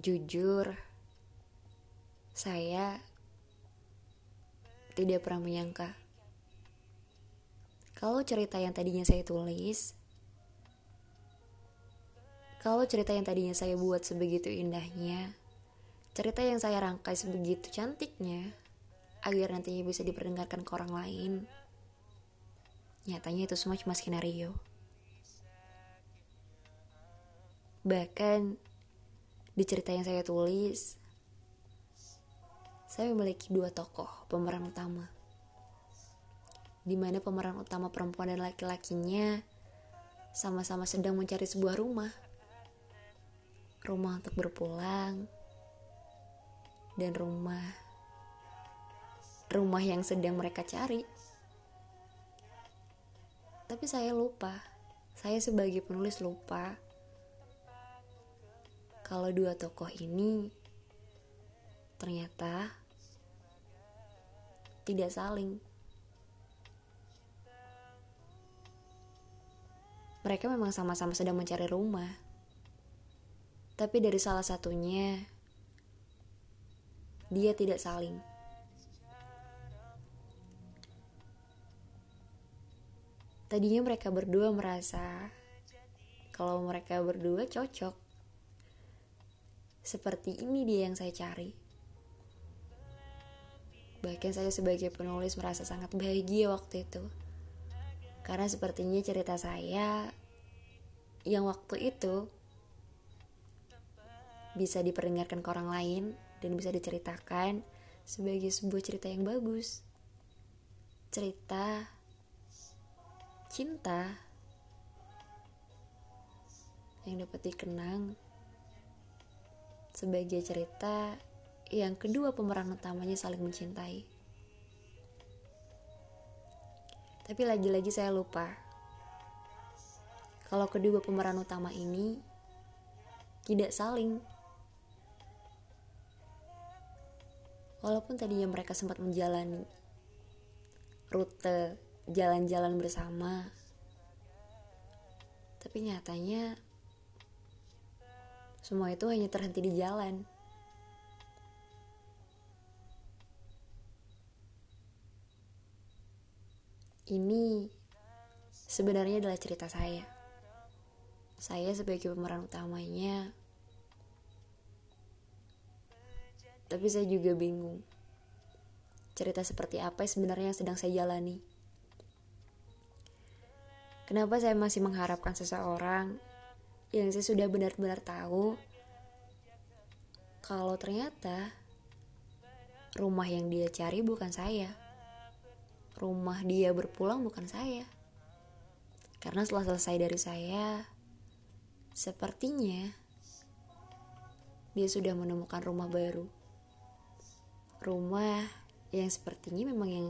Jujur, saya tidak pernah menyangka kalau cerita yang tadinya saya tulis, kalau cerita yang tadinya saya buat sebegitu indahnya, cerita yang saya rangkai sebegitu cantiknya, agar nantinya bisa diperdengarkan ke orang lain, nyatanya itu semua cuma skenario. Bahkan di cerita yang saya tulis, saya memiliki dua tokoh pemeran utama. Di mana pemeran utama perempuan dan laki-lakinya sama-sama sedang mencari sebuah rumah. Rumah untuk berpulang dan rumah rumah yang sedang mereka cari. Tapi saya lupa. Saya sebagai penulis lupa kalau dua tokoh ini ternyata tidak saling. Mereka memang sama-sama sedang mencari rumah, tapi dari salah satunya dia tidak saling. Tadinya mereka berdua merasa kalau mereka berdua cocok seperti ini dia yang saya cari. Bahkan saya sebagai penulis merasa sangat bahagia waktu itu. Karena sepertinya cerita saya yang waktu itu bisa diperdengarkan ke orang lain dan bisa diceritakan sebagai sebuah cerita yang bagus. Cerita cinta yang dapat dikenang sebagai cerita yang kedua pemeran utamanya saling mencintai. Tapi lagi-lagi saya lupa kalau kedua pemeran utama ini tidak saling. Walaupun tadinya mereka sempat menjalani rute jalan-jalan bersama, tapi nyatanya semua itu hanya terhenti di jalan. Ini sebenarnya adalah cerita saya. Saya sebagai pemeran utamanya, tapi saya juga bingung. Cerita seperti apa sebenarnya yang sedang saya jalani? Kenapa saya masih mengharapkan seseorang yang saya sudah benar-benar tahu kalau ternyata rumah yang dia cari bukan saya. Rumah dia berpulang bukan saya. Karena setelah selesai dari saya, sepertinya dia sudah menemukan rumah baru. Rumah yang sepertinya memang yang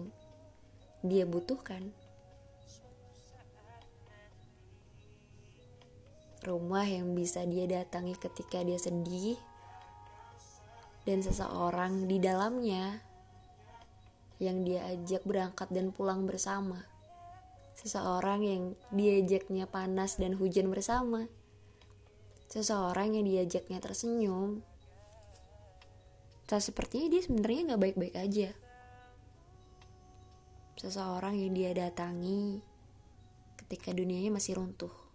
dia butuhkan. Rumah yang bisa dia datangi ketika dia sedih, dan seseorang di dalamnya yang dia ajak berangkat dan pulang bersama. Seseorang yang diajaknya panas dan hujan bersama. Seseorang yang diajaknya tersenyum. Tak sepertinya dia sebenarnya nggak baik-baik aja. Seseorang yang dia datangi ketika dunianya masih runtuh.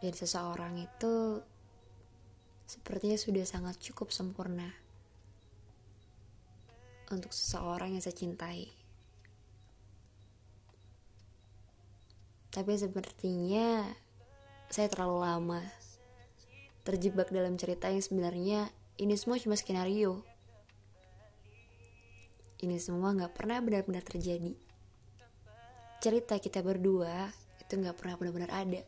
Dan seseorang itu sepertinya sudah sangat cukup sempurna untuk seseorang yang saya cintai. Tapi sepertinya saya terlalu lama terjebak dalam cerita yang sebenarnya ini semua cuma skenario. Ini semua gak pernah benar-benar terjadi. Cerita kita berdua itu gak pernah benar-benar ada.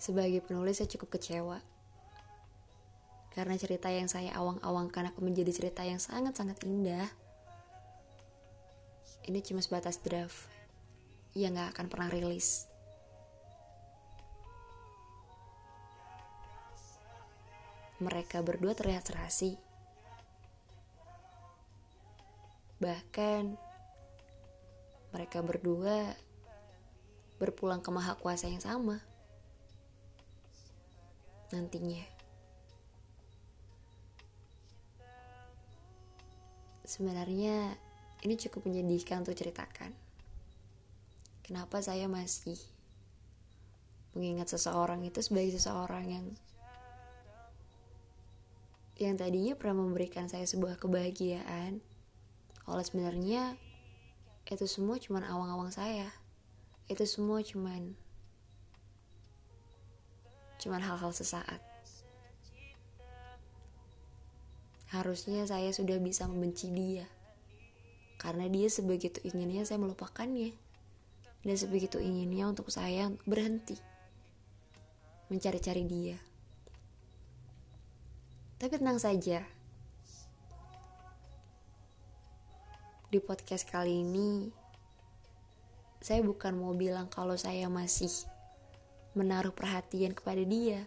Sebagai penulis saya cukup kecewa. Karena cerita yang saya awang-awangkan akan menjadi cerita yang sangat-sangat indah. Ini cuma sebatas draft yang gak akan pernah rilis. Mereka berdua terlihat serasi, Bahkan mereka berdua berpulang ke maha kuasa yang sama nantinya. Sebenarnya ini cukup menyedihkan untuk ceritakan. Kenapa saya masih mengingat seseorang itu sebagai seseorang yang yang tadinya pernah memberikan saya sebuah kebahagiaan. Kalau sebenarnya itu semua cuma awang-awang saya. Itu semua cuman cuman hal-hal sesaat. Harusnya saya sudah bisa membenci dia. Karena dia sebegitu inginnya saya melupakannya. Dan sebegitu inginnya untuk saya berhenti. Mencari-cari dia. Tapi tenang saja. Di podcast kali ini, saya bukan mau bilang kalau saya masih menaruh perhatian kepada dia.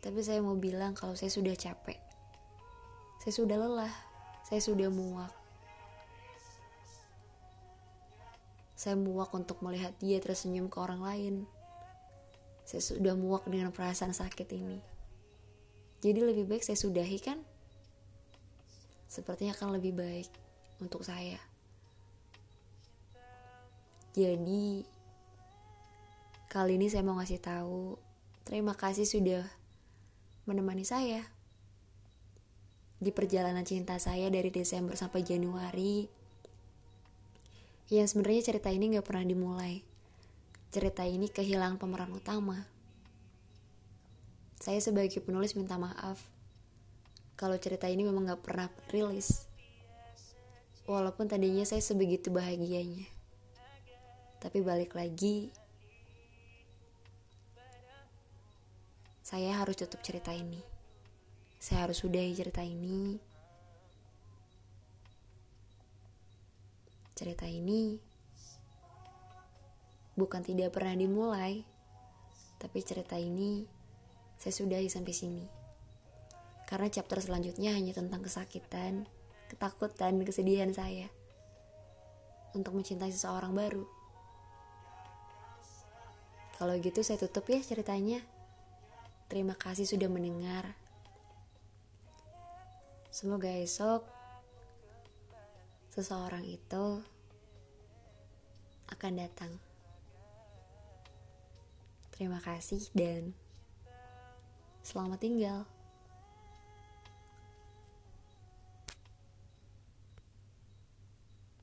Tapi saya mau bilang kalau saya sudah capek. Saya sudah lelah. Saya sudah muak. Saya muak untuk melihat dia tersenyum ke orang lain. Saya sudah muak dengan perasaan sakit ini. Jadi lebih baik saya sudahi kan? Sepertinya akan lebih baik untuk saya. Jadi kali ini saya mau ngasih tahu terima kasih sudah menemani saya di perjalanan cinta saya dari Desember sampai Januari. Yang sebenarnya cerita ini nggak pernah dimulai. Cerita ini kehilangan pemeran utama. Saya sebagai penulis minta maaf kalau cerita ini memang gak pernah rilis. Walaupun tadinya saya sebegitu bahagianya. Tapi balik lagi, saya harus tutup cerita ini. Saya harus sudahi cerita ini. Cerita ini bukan tidak pernah dimulai, tapi cerita ini saya sudahi sampai sini. Karena chapter selanjutnya hanya tentang kesakitan, ketakutan, kesedihan saya untuk mencintai seseorang baru. Kalau gitu saya tutup ya ceritanya. Terima kasih sudah mendengar. Semoga esok seseorang itu akan datang. Terima kasih dan Selamat tinggal.